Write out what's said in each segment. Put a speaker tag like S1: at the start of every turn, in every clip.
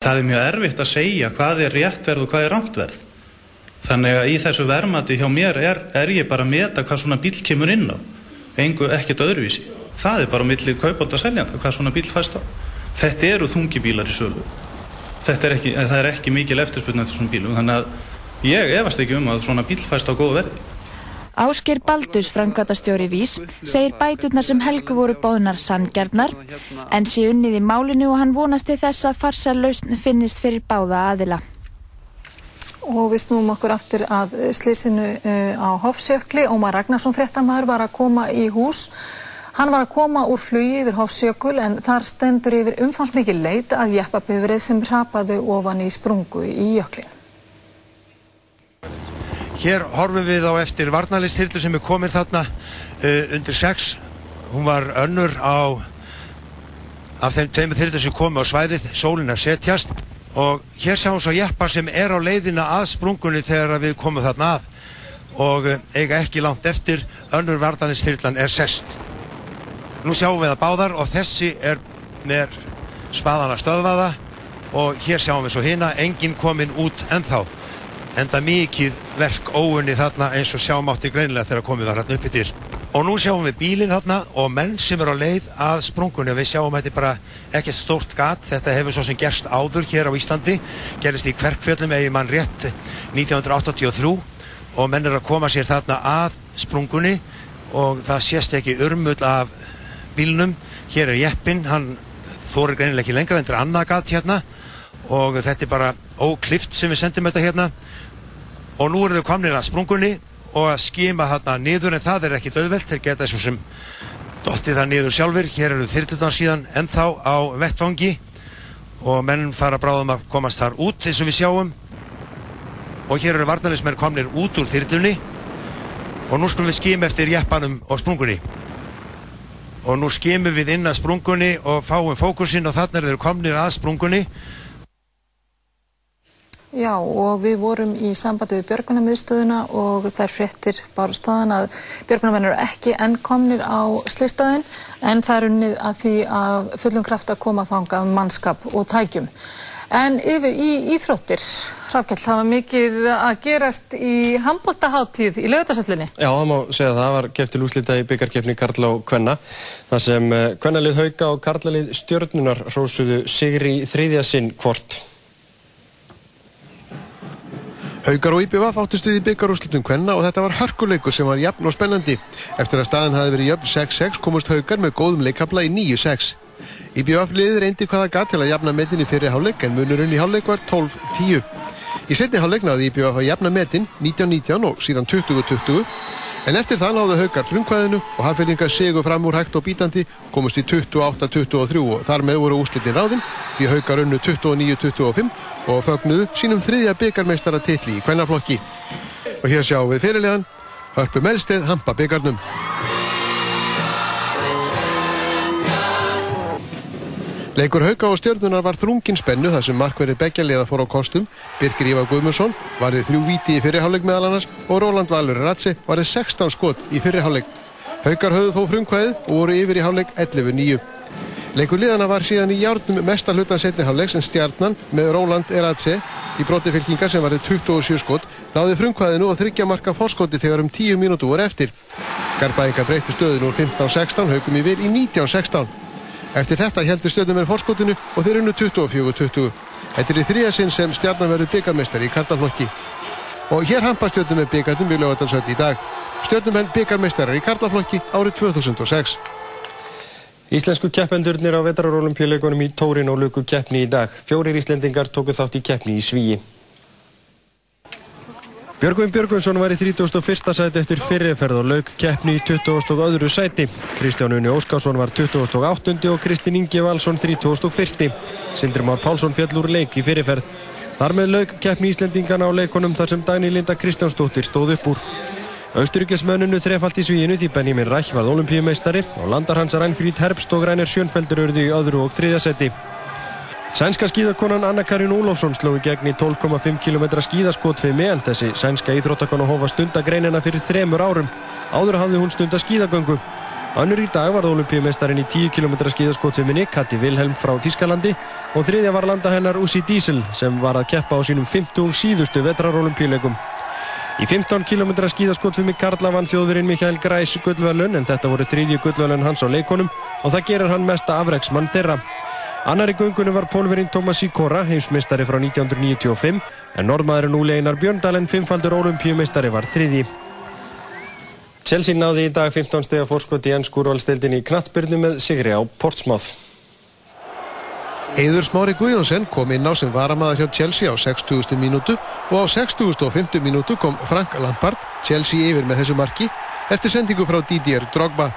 S1: Það er mjög erfitt að segja hvað er réttverð og hvað er rántverð. Þannig að í þessu vermati hjá mér er, er ég bara að meta hvað svona bíl kemur inn á. Engu ekkert öðruvísi. Það er bara millir kaupanda seljanda hvað svona bíl fæst á. Þetta eru þungi bílar í sölu. Þetta er ekki, það er ekki mikil eftirspunni eftir svona bílum. Þannig að ég efast ekki um að svona bíl fæst á góðu verði.
S2: Ásker Baldus, frangatastjóri Vís, segir bæturnar sem Helgu voru bóðnar sanngjarnar en sé unnið í málinu og hann vonast til þess að farsa lausn finnist fyrir báða aðila.
S3: Og við snúum okkur aftur að slísinu uh, á Hofsjökli. Ómar Ragnarsson fréttamaður var að koma í hús. Hann var að koma úr flugi yfir Hofsjökul en þar stendur yfir umfangsmikið leit að jeppabifrið sem hrapaði ofan í sprungu í jöklinu.
S4: Hér horfum við á eftir varnalistyrlu sem er komin þarna uh, undir 6. Hún var önnur á af þeim tveimur þyrlu sem komi á svæðið, sólinn að setjast. Og hér sjáum við svo jeppa sem er á leiðina að sprungunni þegar við komum þarna að. Og uh, eiga ekki langt eftir. Önnur varnalistyrlan er sest. Nú sjáum við það báðar og þessi er með spaðana stöðvaða. Og hér sjáum við svo hina, enginn kominn út ennþá enda mikið verk óunni þarna eins og sjáum átti greinilega þegar komið var hérna uppi til. Og nú sjáum við bílinn þarna og menn sem er á leið að sprungunni. Og við sjáum þetta er bara ekkert stórt gat, þetta hefur svo sem gerst áður hér á Íslandi, gerist í Kverkfjöllum eða mann rétt 1983 og menn er að koma sér þarna að sprungunni. Og það sést ekki urmull af bílnum, hér er jeppin, hann þórir greinilega ekki lengra en þetta er annað gat hérna. Og þetta er bara óklift sem við sendum þetta hérna og nú eru þau komnir að sprungunni og að skima þarna niður en það er ekki döðvelt, þeir geta þessu sem dotti það niður sjálfur, hér eru þyrlutan síðan ennþá á vettfangi og menn fara bráðum að komast þar út eins og við sjáum. Og hér eru varnalismenn komnir út úr þyrlunni. Og nú skulum við skima eftir jeppanum og sprungunni. Og nú skimum við inn að sprungunni og fáum fókusinn og þannig eru þeir komnir að sprungunni
S3: Já og við vorum í sambandi við björgunarmiðstöðuna og þær fréttir bara staðan að björgunarmenn eru ekki enn komnir á slistæðin en það er unnið að því að fullum kraft að koma þangað mannskap og tækjum. En yfir í Íþróttir, Rafkjell, það var mikið að gerast í handbóltaháttíð í lögutarsöllinni.
S5: Já, það má segja það. Það var keftil úslita í byggarkefni Karla og Kvenna. Það sem Kvennalið Hauka og Karlalið Stjörnunar rósuðu Sigri þriðjasinn hvort.
S6: Haugar og IBVF áttust við í byggarúslutum Kvenna og þetta var hörkuleikur sem var jafn og spennandi. Eftir að staðan hafi verið jöfn 6-6 komust Haugar með góðum leikabla í 9-6. IBVF liðið reyndi hvaða gatt til að jafna metin í fyrri hálfleik en munurinn í hálfleik var 12-10. Í setni hálfleik náði IBVF að jafna metin 19-19 og síðan 20-20 en eftir það náðu Haugar frumkvæðinu og hafðfélgingar sigur fram úr hægt og bítandi komust í 28-23 og þar með voru úslitin ráðinn því Haugar unnu 29-25 og fögnuðu sínum þriðja byggarmeistara titli í kvennaflokki. Og hér sjáum við fyrirlegan Hörpu Melsteð hampa byggarnum. Leikur Hauka og stjörnunar var þrungin spennu þar sem markverði beggjaliða fór á kostum. Birkir Ívar Guðmundsson varði þrjú víti í fyrirháleik meðal annars og Róland Valur Ratsi varði 16 skot í fyrirháleik. Haukar höfðu þó frumkvæðið og voru yfir í háleik 11-9. Leikur liðana var síðan í járnum mestar hlutan setniháleiks en stjarnan með Róland Eratse í broti fylkingar sem varði 27 skot náði frumkvæðinu og þryggja marka fórskoti þegar um 10 mínútu voru eftir. Garbaðingar breytti stöðinu úr 15-16 haugum í vil í 19-16. Eftir þetta heldur stöðnum með fórskotinu og þeir unnu 24-20. Þetta er í þriðasinn sem stjarnan verður byggarmestari í kartaflokki. Og hér hampar stjörnum með byggarnum við lögadalsöld í dag. Stjörnum með byggarmestarar í kartaflokki árið 2006.
S5: Íslensku keppendurnir á vetrarolimpíuleikunum í Tórin og luku keppni í dag. Fjórir íslendingar tóku þátt í keppni í Svíi. Björgvin Björgvinsson var í 31. sæti eftir fyrirferð og lauk keppni í 20. og öðru sæti. Kristján Unni Óskarsson var 28. og Kristinn Ingi Valsson 31. Sindri Már Pálsson fjall úr leik í fyrirferð. Þar með lauk keppni Íslendingana á leikunum þar sem Dagni Linda Kristjánsdóttir stóð upp úr. Austuríkismönnunu þrefalt í svíinu því Benjamin Ræk var olimpíumeistari og landar hans Rænfrýd Herbst og Rænir Sjönfeldur urði í öðru og þriðja seti. Sænska skíðakonan Anna-Karin Ólofsson sló í gegn í 12,5 km skíðaskotfimi en þessi sænska íþróttakona hófa stundagreinina fyrir þremur árum. Áður hafði hún stunda skíðagöngu. Önnur í dag var olimpíumeistarinn í 10 km skíðaskotfiminni Kati Vilhelm frá Þískalandi og þriðja var landa hennar Usi Diesel sem var að keppa á sínum 50 síðustu vetrarolimpíuleikum. Í 15 km skíðaskotfumi Karla vann þjóðverinn Mikael Græs gullverlun en þetta voru þriðju gullverlun hans á leikonum og það gerir hann mesta afreiksmann þeirra. Annar í gungunum var pólverinn Thomas Sikora, heimsmeistari frá 1995 en norðmaðurinn Úli Einar Björndalen, fimmfaldur olimpíumeistari var þriði. Chelsea náði í dag 15 steg að fórskot í ennskúrvalstildin í knattbyrnu með Sigri á Portsmouth.
S6: Eður Smári Guðjónsson kom inn á sem varamaður hjá Chelsea á 60. mínútu og á 60.50 mínútu kom Frank Lampard, Chelsea yfir með þessu marki, eftir sendingu frá Didier Drogba.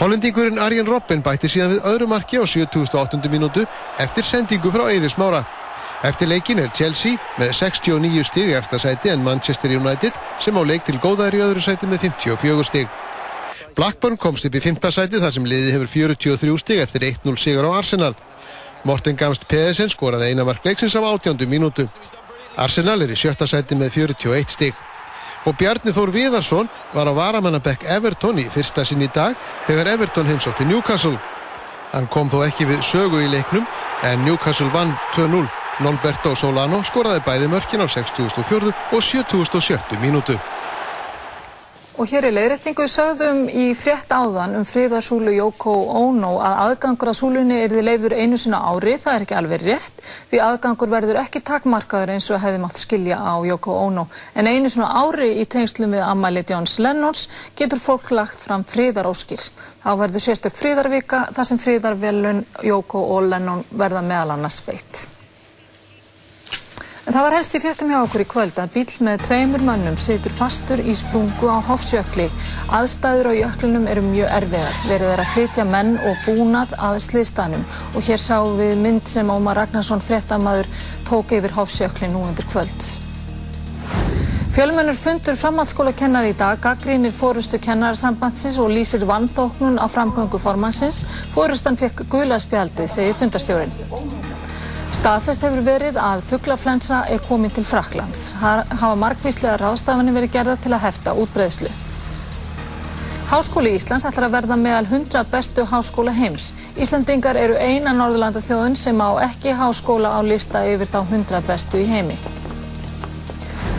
S6: Hollendingurinn Arjen Robben bætti síðan við öðru marki á 70.8. mínútu eftir sendingu frá Eður Smára. Eftir leikin er Chelsea með 69 stig eftir sæti en Manchester United sem á leik til góðar í öðru sæti með 54 stig. Blackburn komst upp í 5. sæti þar sem liði hefur 43 stig eftir 1-0 sigur á Arsenal. Morten Gamst Pedersen skoraði eina mark leiksins af 18. mínútu. Arsenal er í sjötta sæti með 41 stig. Og Bjarni Þór Viðarsson var á varamannabekk Everton í fyrsta sinn í dag þegar Everton heimsótti Newcastle. Hann kom þó ekki við sögu í leiknum en Newcastle vann 2-0. Nolberto Solano skoraði bæði mörkin á 64. og 77. mínútu.
S3: Og hér er leiðrættingu sögðum í frétt áðan um fríðarsúlu Yoko Ono að aðgangur að súlunni er þið leifður einu sinna ári, það er ekki alveg rétt, því aðgangur verður ekki takmarkaður eins og hefði mátt skilja á Yoko Ono. En einu sinna ári í tengslum við Amáli Jóns Lennons getur fólk lagt fram fríðaróskir. Þá verður sérstök fríðarvika þar sem fríðarvelun Yoko og Lennon verða meðal annars veitt. En það var helst í fréttum hjá okkur í kvöld að bíl með tveimur mönnum situr fastur í sprungu á Hofsjökli. Aðstæður á jöklinum eru mjög erfiðar. Verið er að flytja menn og búnað að sliðstanum. Og hér sáum við mynd sem Ómar Ragnarsson fréttamaður tók yfir Hofsjökli nú undir kvöld. Fjölmennur fundur framhaldsskólakennar í dag, gaggrínir fórustu kennarsambandsins og lýsir vannþóknun á framgöngu formansins. Fórustan fekk gulaspjaldið, segir fundarstjórin. Staðfest hefur verið að fugglaflensa er komin til Fraklands. Hafa margvíslega ráðstafanir verið gerða til að hefta útbreðslu. Háskóli Íslands ætlar að verða meðal 100 bestu háskóla heims. Íslandingar eru eina Norðurlanda þjóðun sem á ekki háskóla á lista yfir þá 100 bestu í heimi.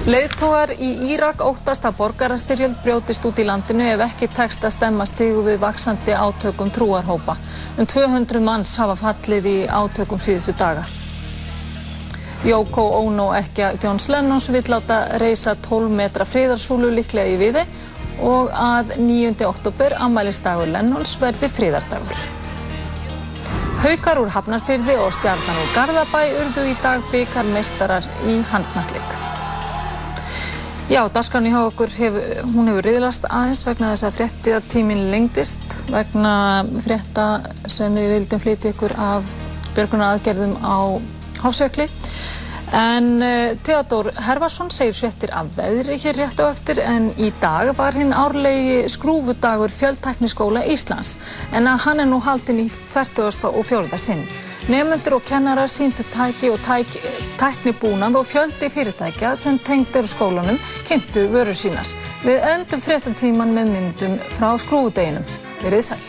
S3: Leðtógar í Írak óttast að borgarastyrjöld brjótist út í landinu ef ekki tekst að stemma stigu við vaksandi átökum trúarhópa. Um 200 manns hafa fallið í átökum síðustu daga. Yoko Ono ekki Johns Lennons vill láta reysa 12 metra friðarsúlu líklega í viði og að 9. oktober ammælistagur Lennons verði friðardagur. Haukar úr Hafnarfyrði og stjarnan úr Garðabæ urðu í dag byggar meistarar í handnallik. Já, dasgráni hjá okkur, hef, hún hefur riðlast aðeins vegna þess að fréttið tíminn lengdist vegna frétta sem við vildum flytja ykkur af björguna aðgerðum á Hásjökli. En uh, Theodor Herfarsson segir fréttir af veðri hér rétt á eftir en í dag var hinn árlegi skrúfudagur Fjöldtækniskóla Íslands en að hann er nú haldinn í 40. og 4. sinn. Nefnendur og kennarar síndu tæki og tæk, tæknibúnað og fjöldi fyrirtækja sem tengd eru skólanum kynntu vörur sínar. Við endum fréttatíman með myndum frá skrúfudeginum. Verið sæl.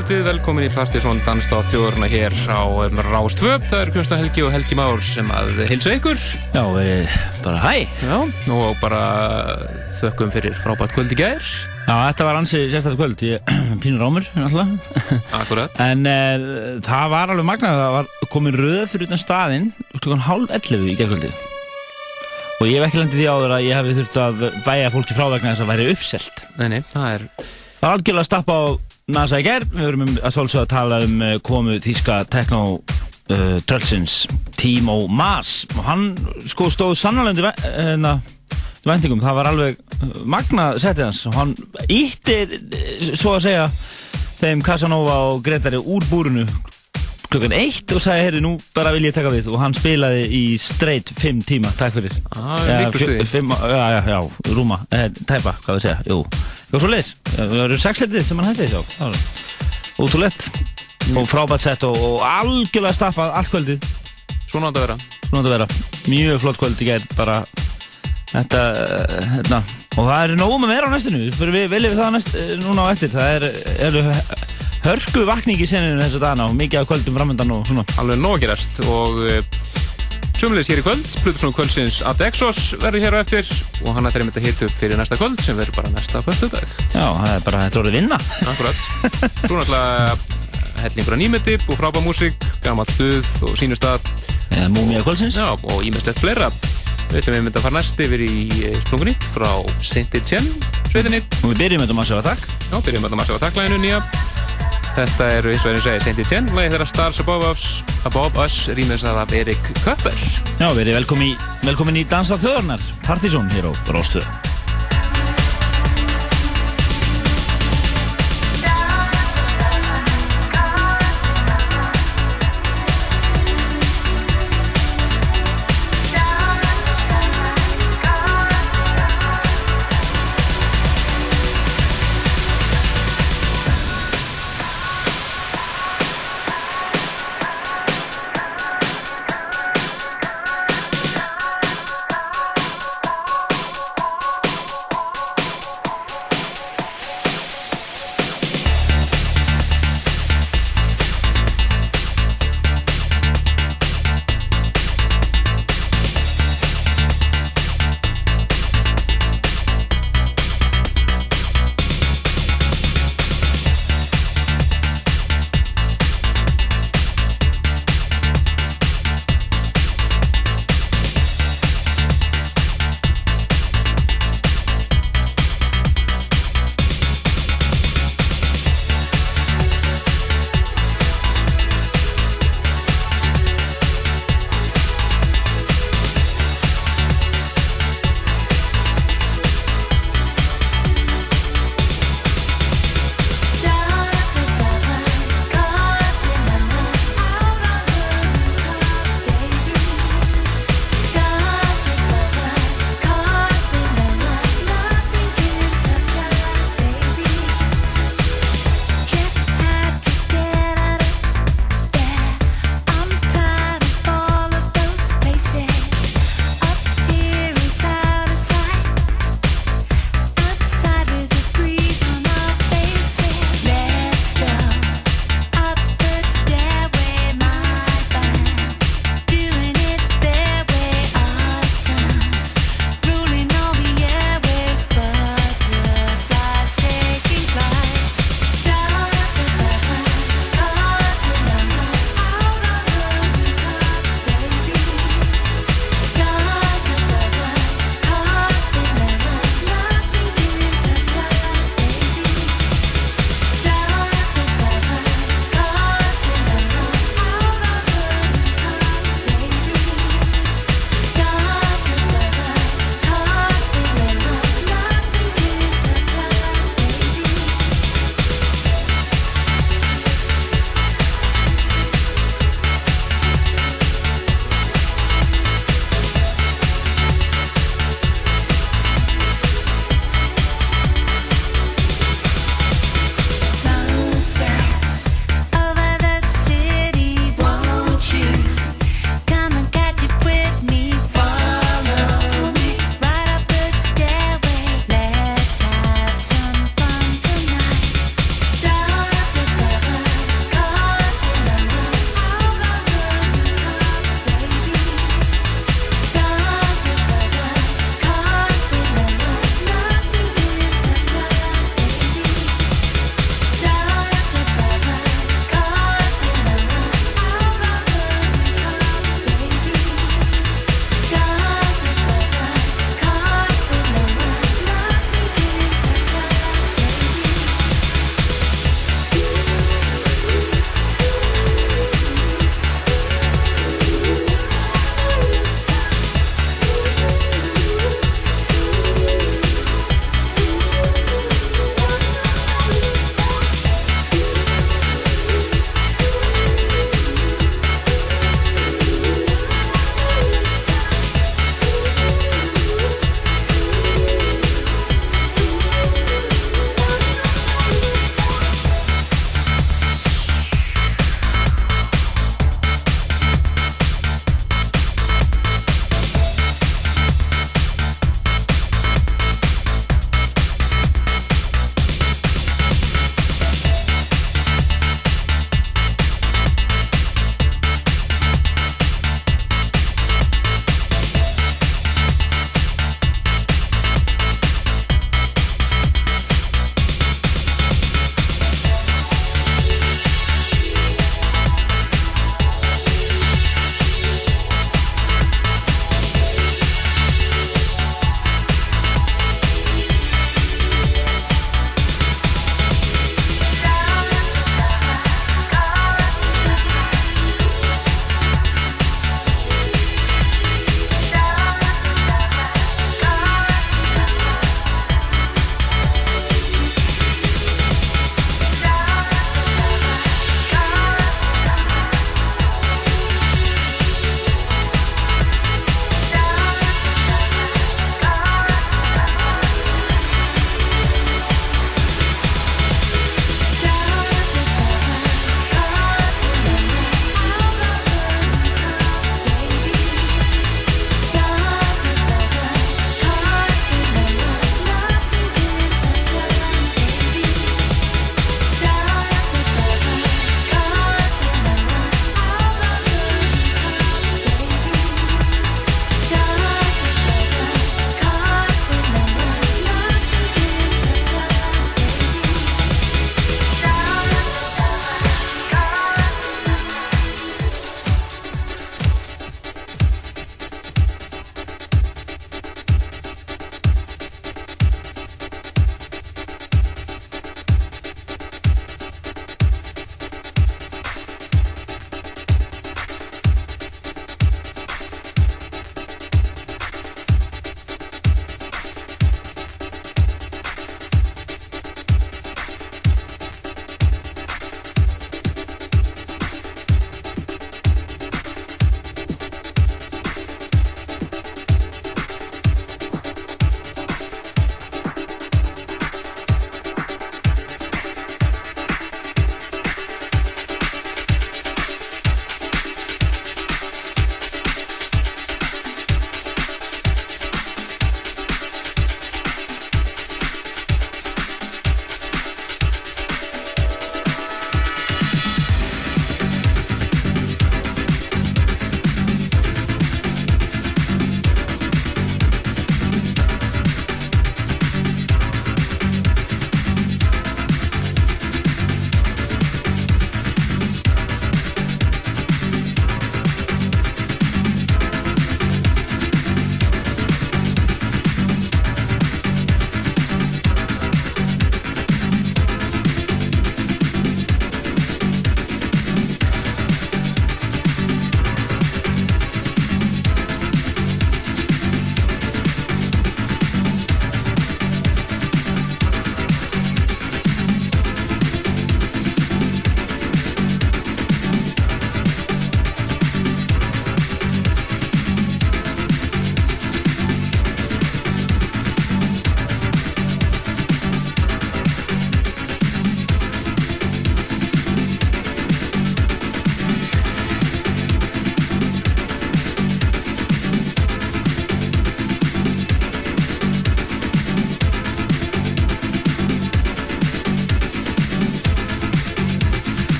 S7: Kvöldið, velkomin í Partisón Danst á þjóðurna hér á um, Rástvöp. Það eru Kjönstan Helgi og Helgi Már sem að hilsa ykkur.
S8: Já, bara hæ.
S7: Já, og bara þökkum fyrir frábært kvöldi gær.
S8: Já, þetta var ansið sérstaklega kvöld. Ég pínur á mér, náttúrulega.
S7: Akkurat.
S8: En uh, það var alveg magnað. Það var komin röð fyrir utan staðinn klukkan hálf 11 í gerðkvöldi. Og ég hef ekki landið því áður að ég hef þurft að bæja fólki frá vegna þess að væri uppselt.
S7: Nei, nei, það er...
S8: Það var algjörlega að stappa á NASA í gerð. Við verum að svolítið að tala um eh, komu þýska tekno-trölsins uh, Timo Maas. Og hann sko stóð sannalöndi hérna, vendingum. Það var alveg eh, magna setið hans. Og hann íttir, svo að segja, þeim Casanova og Gretari úr búrunu klukkan eitt og sagði, heyrðu, nú bara vil ég taka við. Og hann spilaði í straight 5 tíma, takk fyrir.
S7: Ah, ja,
S8: já, já, já, rúma, eh, tæpa, hvað það segja, jú. Og svo leis, það eru sexleitið sem hann hætti útrúlegt mm. og frábært sett og, og algjörlega staffað allt kvöldið.
S7: Svona átt að vera.
S8: Svona átt að vera, mjög flott kvöld í gerð bara. Þetta, hérna. Og það er nógum að vera á næstinu við viljum við það næst, eh, núna á eftir. Það er, eru hörku vakning í seninu þessu dagana og mikið af kvöldum framöndan og svona.
S7: Alveg nógirast og uh, sömulegis hér í kvöld, Plutusnón kvöldsins Adexos verður hér á eftir og hann ætlar einmitt að hita upp fyrir næsta kvöld sem verður bara næsta fyrstu dag.
S8: Já, það er bara, þetta voruð vinna.
S7: Akkurat. Svo náttúrulega hellingur að nýmetip og frábæð músík, gammalt stuð og sínustad.
S8: Múmið kvöldsins.
S7: Já, og ímestlegt fleira. Við ætlum einmitt að fara næst yfir í eh, Splungunýtt frá Saint-Etienne sveitinni.
S8: Og við byrjum þetta massífa takk.
S7: Já, byrjum með þetta massífa takklæðinu nýja. Þetta eru eins og einu segi Saint Etienne, lagi þeirra Stars Above Us, Above Us rýminsað af Erik Köpper.
S8: Já, verið velkomin í, velkomin í Dansa þjóðarnar, Partizón hér á Róstöðu.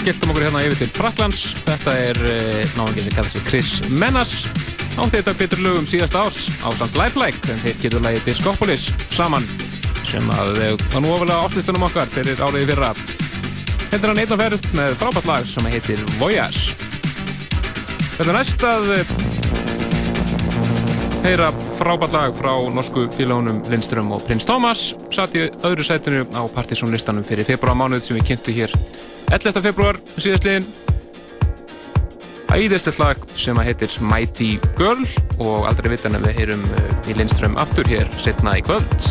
S7: Skelltum okkur hérna yfir til Fraklands. Þetta er eh, náðangeðið kallað sér Chris Menas. Átti þetta betur lögum síðast ás á samt Lifelike, en þeir getur lægið Discopolis saman sem að var nú ofalega áslistunum okkar fyrir áriði fyrra. Þetta er hann einn á ferð með frábært lag sem heitir Voyage. Þetta er næst að eh, heyra frábært lag frá norsku félagunum Lindström og Prins Thomas satt í öðru sætinu á partysónlistanum fyrir februarmánuð sem við kynntu hér 11. februar síðastliðin æðislegt lag sem að heitir Mighty Girl og aldrei vitan að við heyrum í Lindström aftur hér setna í kvöld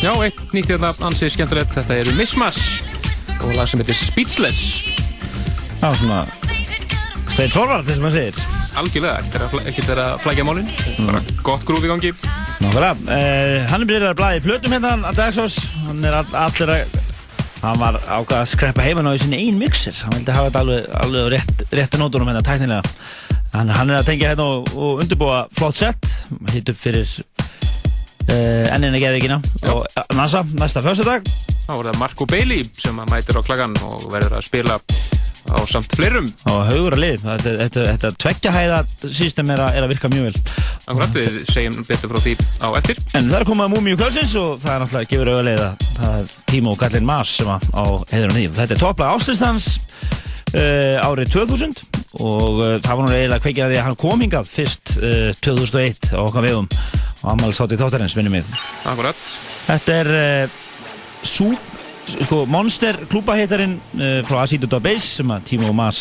S7: Já, eitt nýtt hérna ansið skemmtilegt, þetta eru Mismas og lag sem heitir Speechless.
S8: Já, svona straight forward, þess að maður segir.
S7: Algjörlega, ekkert er að flækja málinn, bara gott grúf í gangi.
S8: Nákvæmlega, uh, hann er byrjað að blæði flötum hérna að Dagsós, hann er all, allir að, hann var ákvað að skreppa heimann á í sinni einn mixer, hann vildi hafa þetta alveg, alveg rétt, rétti nótunum hérna tæknilega. Hann, hann er að tengja hérna og, og undirbúa flott sett, hitt upp fyrir uh, ennina geðvíkina og NASA næsta fjössudag.
S7: Þá er það Marco Bailey sem mætir á klagan og verður að spila á samt fleirum.
S8: Og haugur að lið, þetta, þetta, þetta tveggjahæða system er, er að virka mjög vel.
S7: Akkurat, við segjum betur frá því á eftir.
S8: En það er komað Múmiu Kvölsins og það er náttúrulega gefur auðvitað að það er Tímo Gallin Mars sem á heiður á því. Þetta er topplag áslýstans uh, Eh, árið 2000 og eh, það var nú eiginlega kveikið að því að hann kom hingað fyrst eh, 2001 á okkar vegum og ammaldsátt í þáttarins vinnum við
S7: Akkurat.
S8: Þetta er sú, sko, Monster klúbaheitarinn frá Asiduta Base sem að Tímo og Mas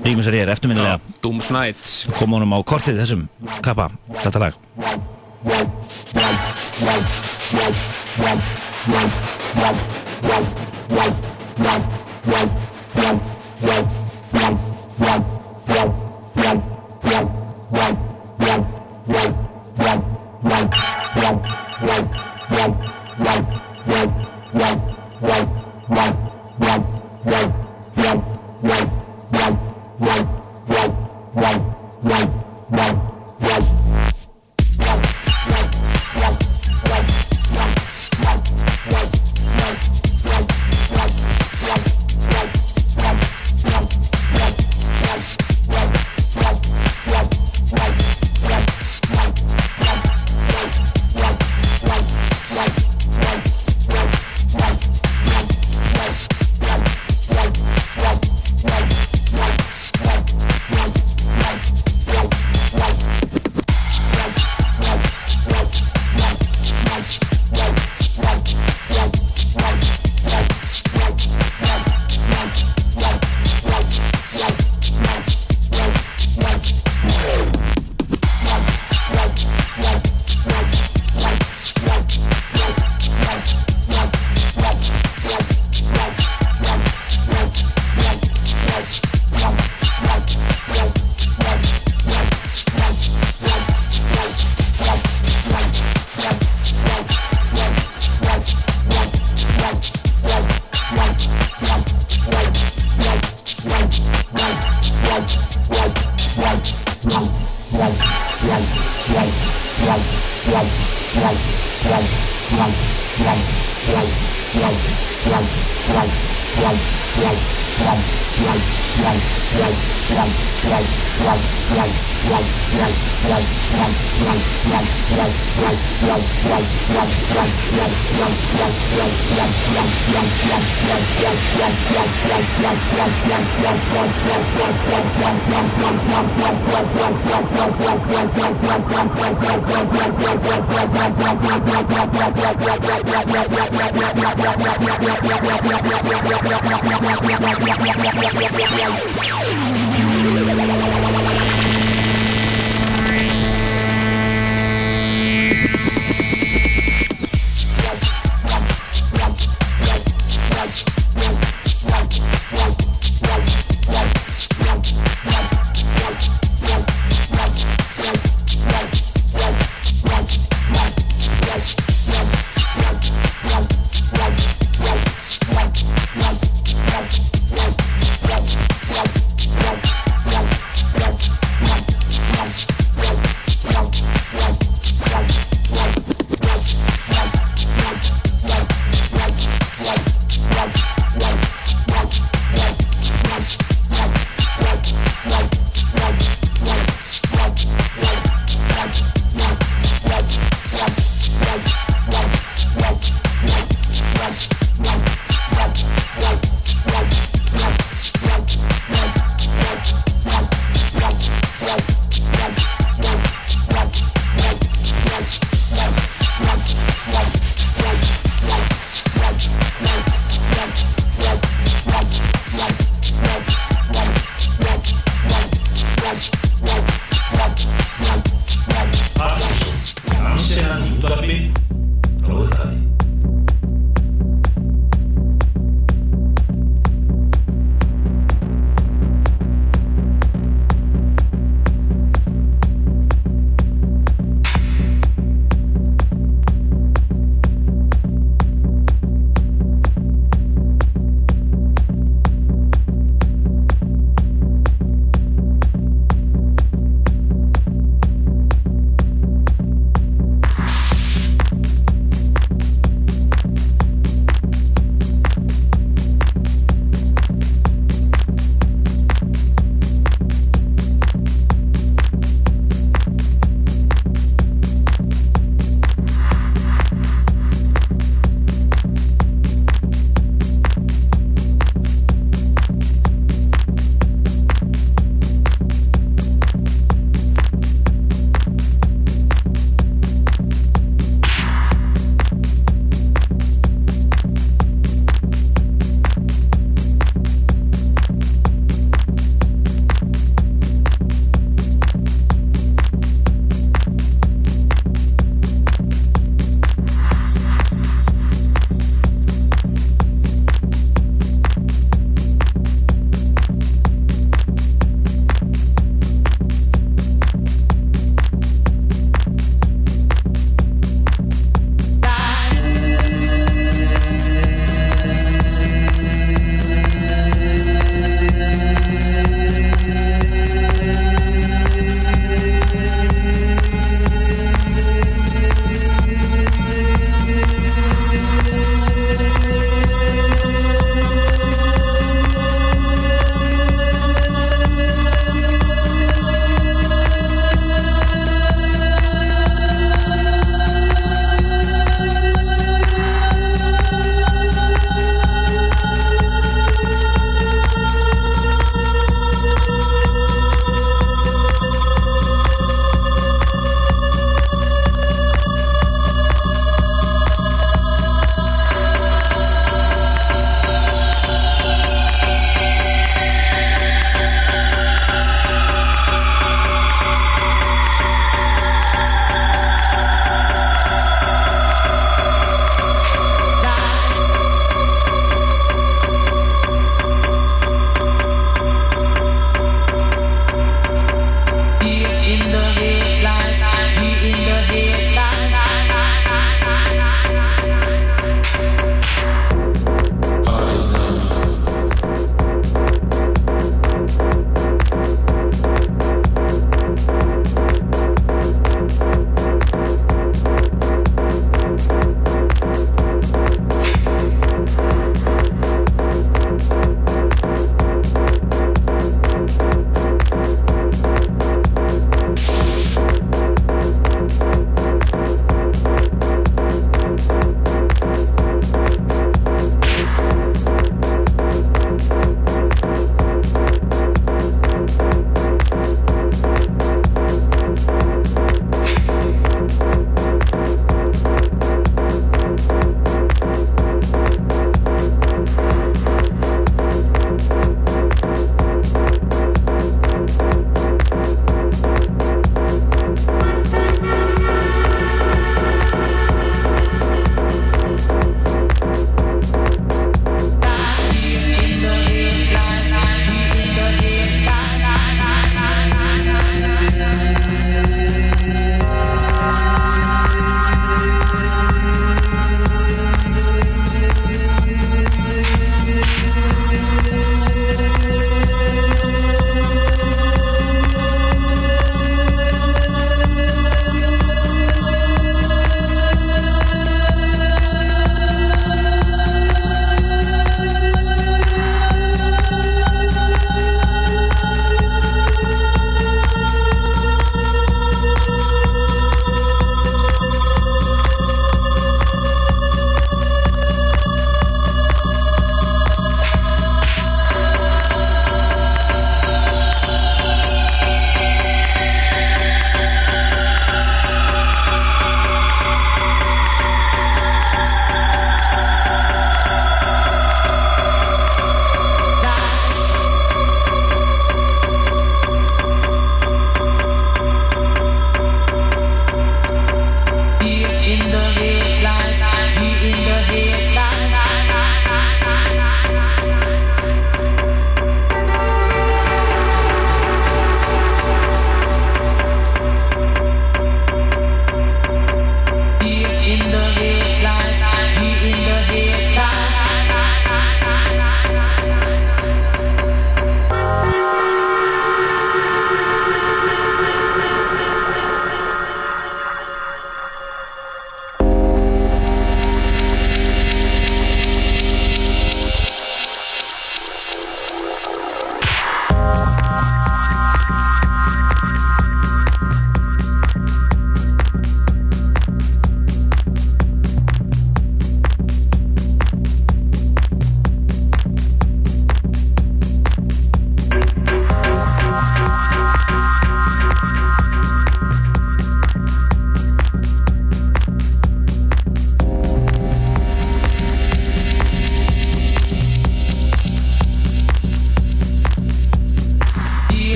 S8: Ríkmur sér ég er
S7: eftirminnilega. Dúmsnætt
S8: Kom honum á kortið þessum kappa Þetta lag.
S7: Wow, wow, wow, wow, wow, wow, wow, wow. Wow.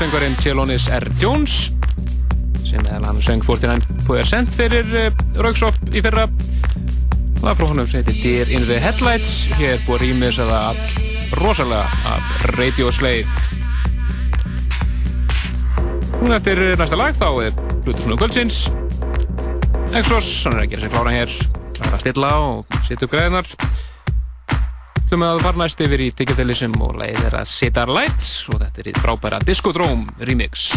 S7: Söngvarinn Chelonis R. Jones sem er hann söng 49% fyrir uh, Rauksop í fyrra. Og það frá honum sem heitir Deer in the Headlights. Hér búið rýmis að all rosalega af Radio Slave. Nú eftir næsta lag þá er Bluetooth Kvöldsins. Exos, hann er að gera sér klára hér. Að stilla og setja upp græðinar Með að fara næst yfir í Digitalism og leiðir að Sitar Lights og þetta er í frábæra Discodrome remix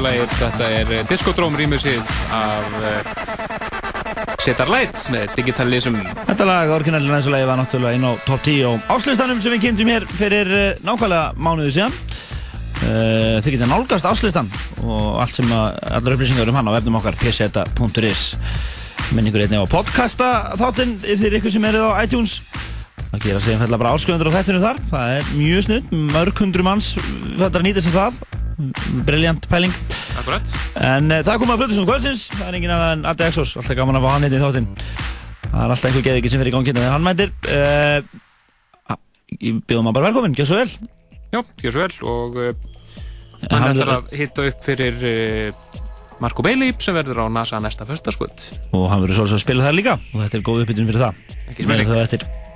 S7: geggjulegir. Þetta er eh, Discodrome remixið af uh, Sitar Light með Digitalism.
S8: Þetta lag, orginallin eins og lagi, var náttúrulega inn á top 10 og áslistanum sem við kynntum hér fyrir uh, nákvæmlega mánuði síðan. Uh, þið geta nálgast áslistan og allt sem að, allar upplýsingar um hann á vefnum okkar pseta.is minningur einnig á podcasta þáttinn ef þið er ykkur sem erið á iTunes að gera sig einfallega bara áskrifundur á þættinu þar það er mjög snudd, mörg hundru manns þetta að nýta sig það briljant pæling en uh, það kom að Plutusson Kvölsins það er engin annan en Addi Exos. Alltaf gaman að fá hann hérna í þáttinn. Það er alltaf einhver geðviki sem fyrir í gangi þegar hann mætir uh, ég byrðum að bara velkomin, gjör svo vel.
S7: Já, gjör svo vel og uh,
S8: hann
S7: ætlar að hitta upp fyrir Marco Bailey sem verður á NASA næsta föstaskvöld
S8: og hann verður svolítið að spila það líka. Og þetta er góð uppbytun fyrir það.
S7: Ekki spurning.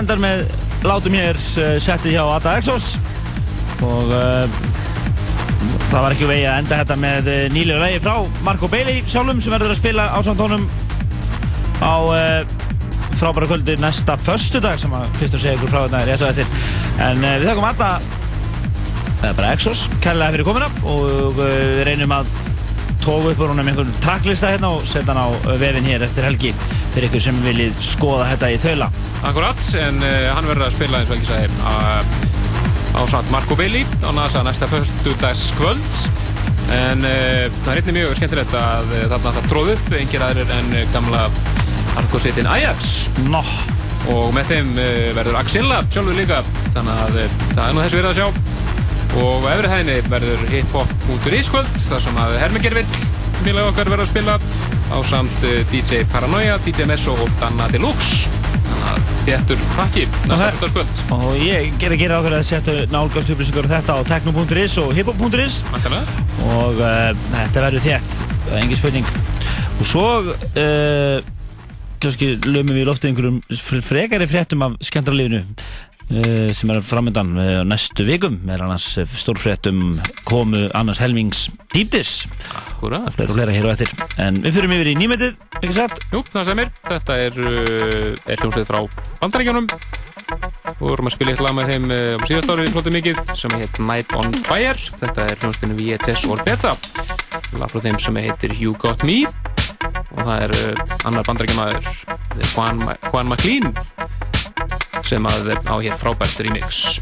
S8: Endar með látum hér uh, setti hjá Ada Exos. Og uh, það var ekki vegi að enda þetta með uh, nýlega vegi frá Marco Bailey sjálfum sem verður að spila á samtónum á frábæra kvöldi næsta förstu dag sem að Kristur segja ykkur frá þetta rétt og eftir. En við þakkum Ada eða bara Exos kærlega fyrir komina og við reynum að tóku upp úr húnum einhvern tracklista hérna og setja hann á vefinn hér eftir helgi fyrir ykkur sem viljið skoða þetta í þaula.
S7: Akkurat, en uh, hann verður að spila eins og ekki sagði á samt Marco Bailey á NASA næsta förstu dags kvöld en uh, það er einnig mjög skemmtilegt að uh, þarna það tróð upp engir aðrir en gamla Argosveitin Ajax
S8: no.
S7: og með þeim verður Axilla sjálfur líka þannig að það er nú þess verið að sjá og á efri hæðinni verður hiphop.is kvöld þar sem að Hermingervill félag okkar verður að spila á samt eh, DJ Paranoia, DJ Messo og Danna Deluxe. Þannig að þéttur hrakki næsta kvöld
S8: og ég ger að gera okkur að setja nálgast upplýsingar um þetta á techno.is og hiphop.is og uh, þetta verður þétt. Engin spurning. Og svo uh, kannski lögum við í loftið einhverjum frekari fréttum af skemmtarlífinu Eh, sem er framöndan eh, næstu vikum. Með annars eh, stórfréttum komu annars helmings dýptis.
S7: Akkurat
S8: Fleira og fleira hér og eftir. En við fyrir yfir í nýmyndið, ekki satt?
S7: Jú, það semir Þetta er, er hljómsveit frá bandarækjunum og við vorum að spila eitt lag með þeim um síðast árið flótið mikið sem heit Night on Fire. Þetta er hljómsveitinu VHS Orbeta lag frá þeim sem heitir You Got Me. Og það er annar bandarækjumæður Juan, Juan McLean sem að á hér frábært remix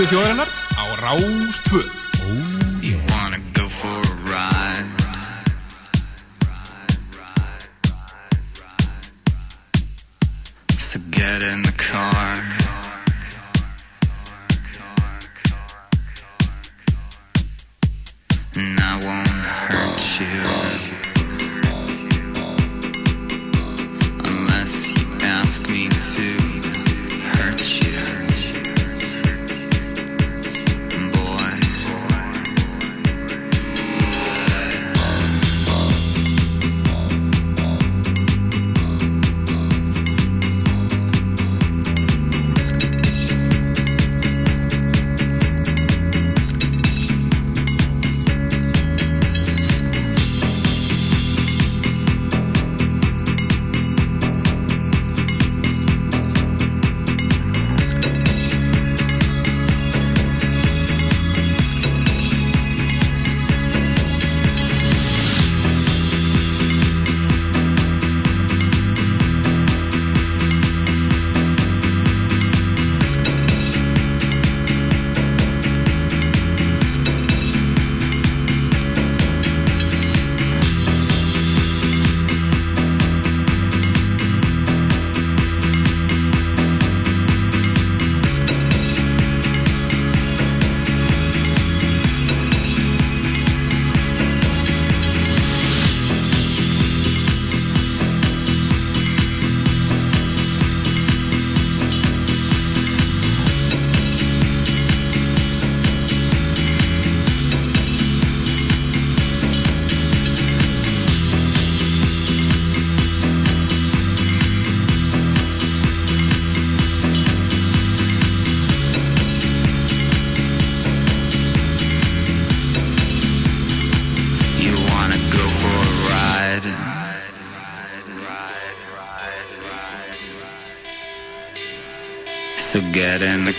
S9: Pues yo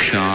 S9: come.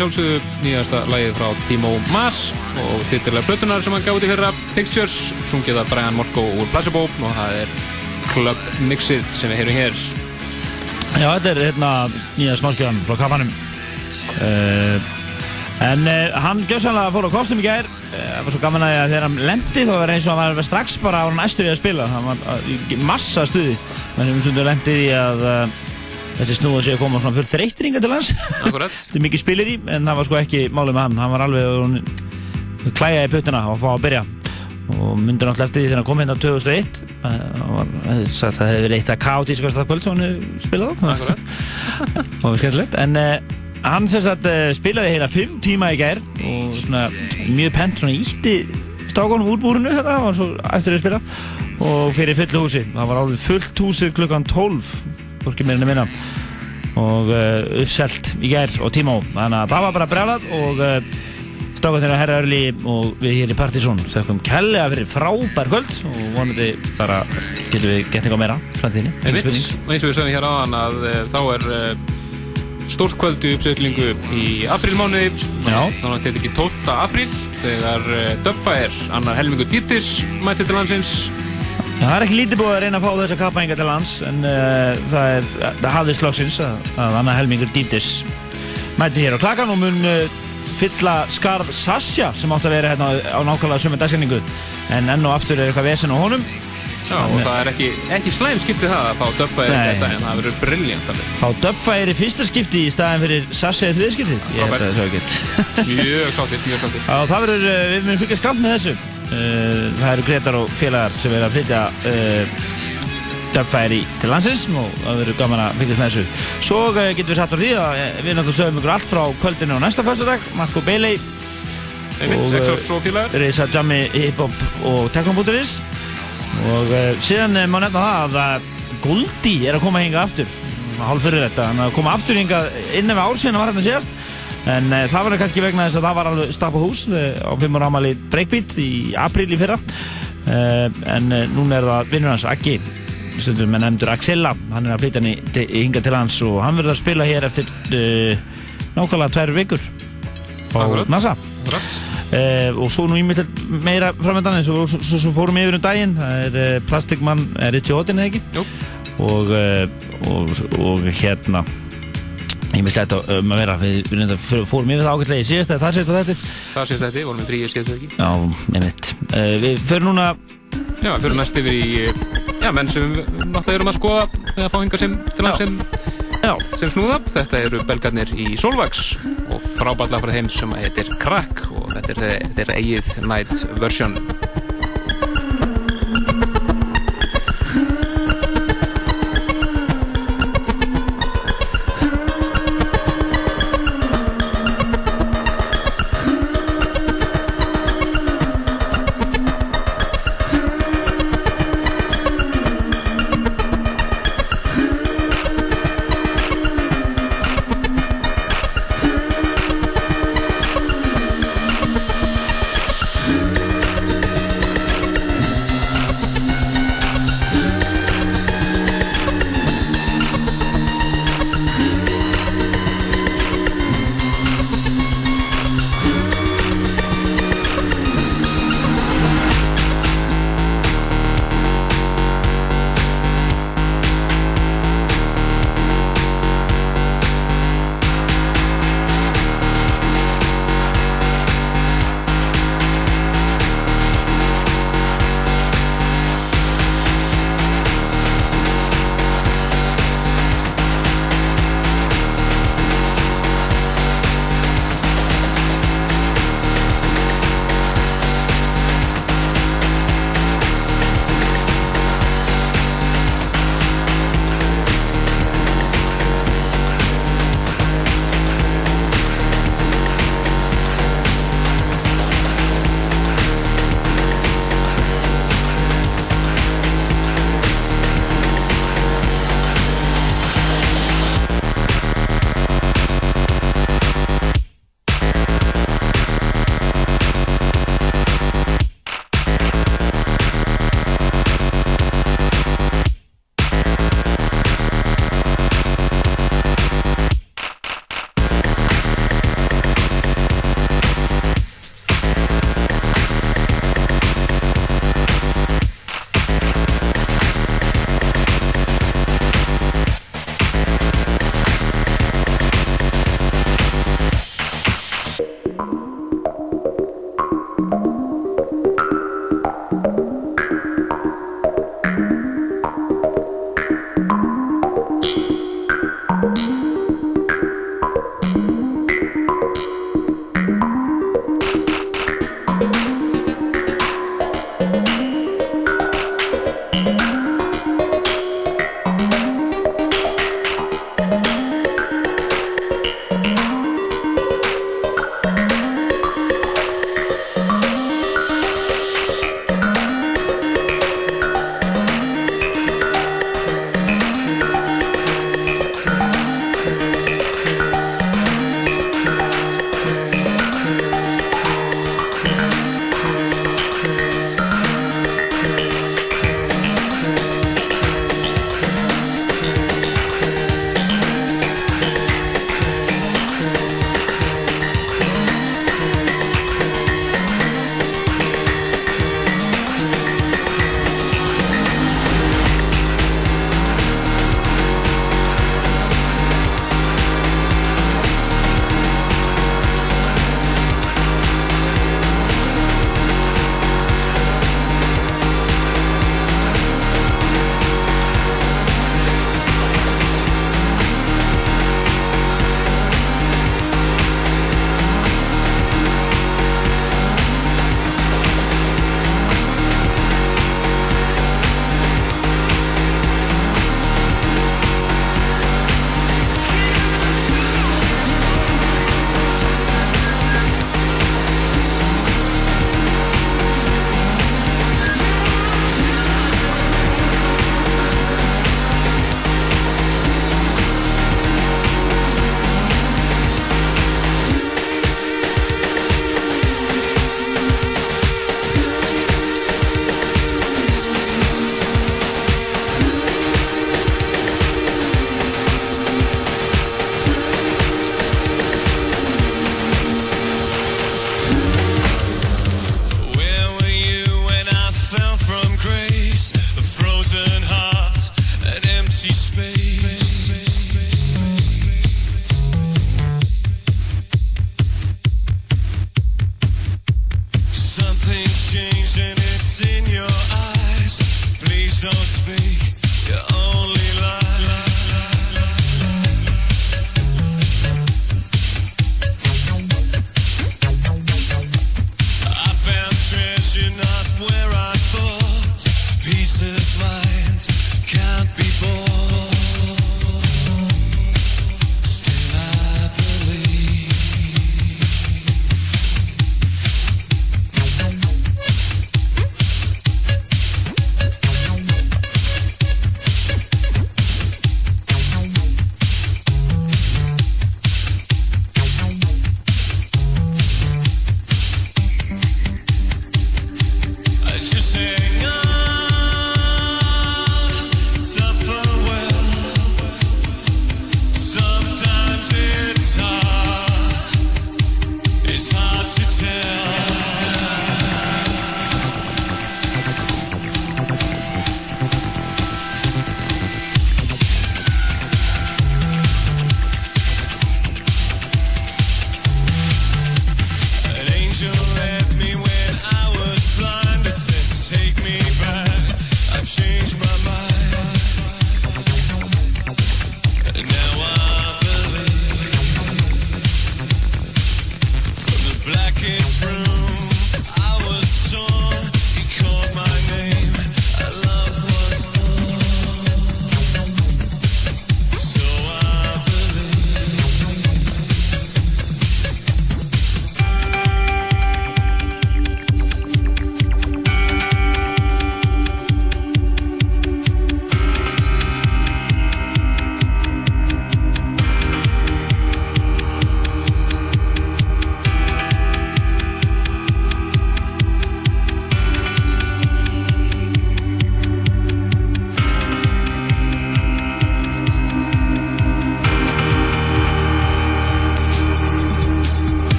S7: Sjálfsögðu nýjasta lagið frá Timo Maas og titilega plötunar sem hann gaf út í fyrra Pictures, sungið af Brian Morko úr Placebo og það er Club Mixið sem við heyrum hér.
S8: Já, þetta er hérna nýja smáskjöðan frá kafanum uh, En uh, hann gjössanlega fór á kostum í gær. Eh, Það var svo gaman að þegar hann lendi þá var eins og hann var strax bara á hann æstur í að spila. Hann var uh, í massa stuði. Þannig um stundu lendi í að uh, þessi snúða sig að koma svona fullt þreytringa til hans. Þetta er mikið spilir í en það var sko ekki málið með hann. Hann var alveg hún, klæja í puttuna og fá að byrja. Og myndur náttúrulega eftir því þegar hann kom hérna 2001 uh, hann var, uh, sagt, það hefði verið eitt að kátískasta kvöld sem hann hefði spilað á. Og var skemmtilegt. En uh, hann sem sagt uh, spilaði heila 5 tíma í gær og svona mjög pent svona ítti stákunum úr búrinu þetta hann var svo eftir að spila og fyrir fullu húsi. Það var alveg fullt húsi klukkan 12 hvorki meira en að minna og uh, uppselt í gær og tíma á þannig að það var bara brjálað og uh, stákunir að herra örli og við hér í Partizón þökkum kellega fyrir frábær kvöld og vonandi bara getum við gett eitthvað meira framtíðinni.
S7: Og eins og við sögum hér áðan að uh, þá er stórt kvöld í aprílmánuði. Þannig að þetta ekki 12. apríl þegar Dubfire, annar helmingu Dýttis mætti til landsins
S8: Það er ekki lítið búið að reyna að fá þessa kappaðinga til lands en uh, það er það hafðist loksins að, að annað helmingur Dítis mæti hér á klakan og mun uh, fylla skarð Sasja sem átt að vera hérna á, á nákvæmlega sömu dagskendingu en enn og aftur er eitthvað vesen á honum.
S7: Já, og það er ekki, ekki slæm skiptið það að fá
S8: Nei.
S7: í stæðin, það verður briljant alveg.
S8: Fá Dubfire í fyrsta skipti í staðin fyrir Sasja í þriða skiptið? Ég held að það er svo
S7: Mjög sáttir, mjög sáttir
S8: Já, það verður, uh, við munum fylgja skammt með þessu Það eru Gretar og félagar sem er að flytja Dubfire í til landsins og það verður gaman að fylgjast með þessu. Svo uh, getum við satt á því að við náttúrulega sögum ykkur allt frá kvöldinu á næsta fyrstadag Marco Bailey
S7: Einmitt,
S8: Og, Reysa Jammi Hip-Hop og Teknoputuris og síðan má nefna það að Goldie er að koma hinga aftur. Hálf fyrir þetta, hann er að koma aftur hinga innan við ár síðan var hérna síðast en uh, það var kannski vegna þess að það var alveg stapa hús uh, á 5 ára ámali Breakbeat í apríl í fyrra. Uh, en núna er það vinnur hans Aggi stundum með nefndur Axella. Hann er að flytja til, hinga til hans og hann verður að spila hér eftir nákvæmlega tvær vikur á
S7: Akkurat.
S8: NASA.
S7: Akkurat.
S8: Uh, og svo nú ímyndilegt meira framöndan eins og svo, svo, svo fórum yfir um daginn. Það er uh, Plastikmann Ritchie Otten eða ekki? Og, uh, og, og hérna ímyndilegt um að vera við, við fórum yfir það ágætlega í síðast það sést að þetta
S7: Það sést þetta, vorum við þrýja skeitt ekki
S8: já, einmitt. Uh, við förum núna
S7: Já, við fyrir næst yfir í já, menn sem við náttúrulega erum að skoða eða fá hinga sem, sem, sem snúða. Þetta eru belgarnir í Solvax og frábætlega frá þeim sem heitir Crack og þetta er þeir- þeirra eigið night version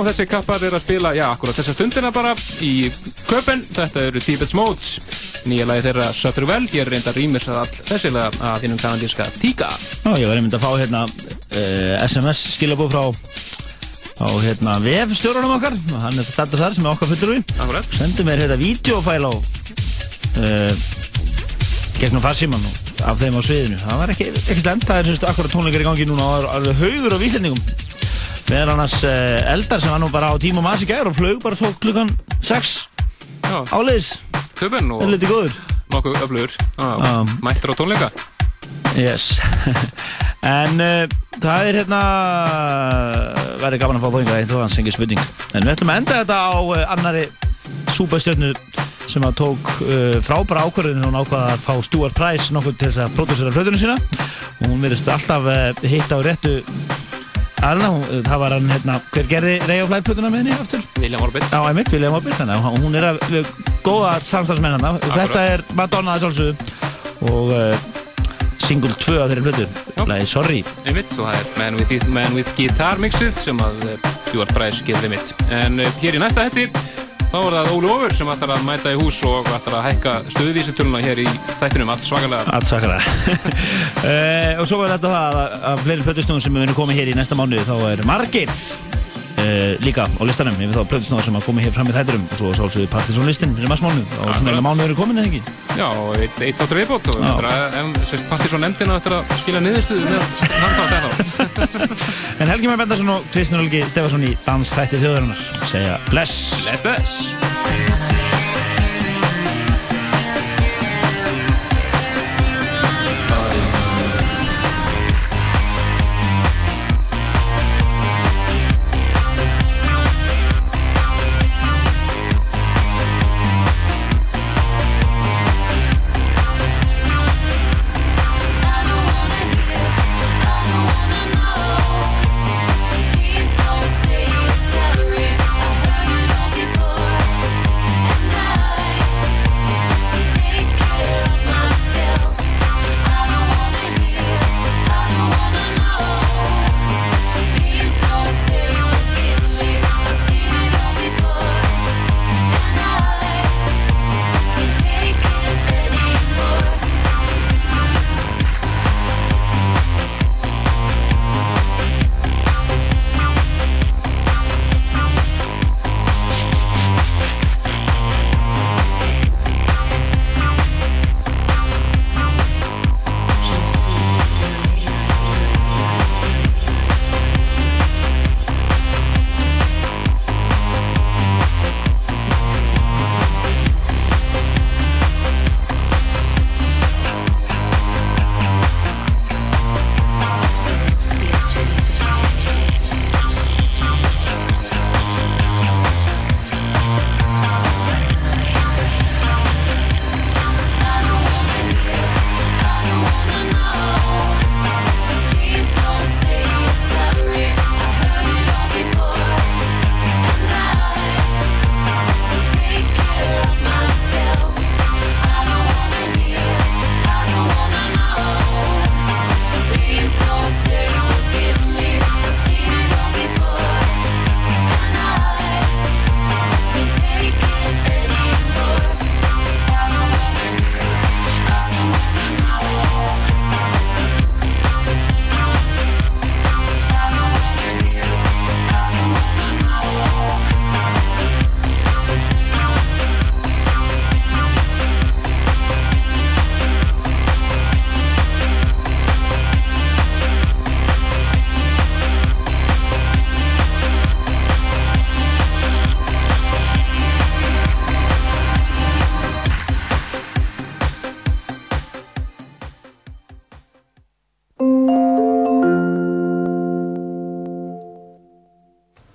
S7: og þessi kappar er að spila, já, akkurat þessa stundina bara í köpen. Þetta eru Tibet's Mode, nýja lagi þeirra Söpur Vel. Ég er reynda rýmis að all þessi lag að þínum kanadíska Tíka.
S8: Já, ég var einmitt að fá hérna uh, SMS skilabóð frá á hérna vefstjórunum okkar og hann er þetta þar sem er okkar fullur við
S7: Akkurat.
S8: sendi mér hérna vídeofæl á uh, gegnum farsíman af þeim á sviðinu það var ekki, ekki slemt, það er semst akkurat tónleikar í gangi núna og það er alveg haugur á víslendingum meðan annars uh, eldar sem var nú bara á tíma maður í gær og flög bara svo klukkan 6
S7: Já,
S8: áleiðis,
S7: köpen og
S8: er litið góður.
S7: nokkuð öflugur. Já. Mættur á tónleika.
S8: Yes. En uh, það er hérna verður gaman að fá bóinga eitt og hans engin spurning. En við ætlum að enda þetta á uh, annari súpastjörnu sem að tók uh, frábæra ákvörðin hún ákvaða að fá Stuart Price nokkuð til þess að pródúsera flötunum sína. Og hún verðist alltaf hitta á réttu Arna, hún- það var hann, hérna, hver gerði Ray of Light plötuna með henni aftur?
S7: William Orbit.
S8: Já, einmitt, William Orbit, þannig að hún er að við góða samstagsmenn hann og þetta er Madonna að sjálfsögðu. Og uh, single 2 af þeirri plötu, lagið Sorry.
S7: Einmitt, og það er Man with, It- Man with Guitar mixið sem að uh, Stuart Bryce gerir einmitt. En uh, hér í næsta hætti þá er það Óli Ófur sem ætlar að mæta í hús og ætlar að hækka stöðuvísutöluna hér í þættinum. Allt svakalega.
S8: Allt svakalega. Uh, Og svo var þetta það að, fleiri plötusnúðum sem við erum komið hér í næsta mánuði þá er margir uh, líka á listanum yfir þá plötusnúðum sem að komið hér fram í þætturum og svo sálsögðu Partisan listin fyrir maður mánuð og svona eða mánuður er komin eða ekki?
S7: Já, eitt, eitt áttur viðbót og nefndina eftir að skila niðurstöðu með handa á þetta.
S8: En Helgi Már Bendarsson og Kristján Olgi Stefansson í Dansþætti þjóðarinnar segja bless.
S7: Bless, bless.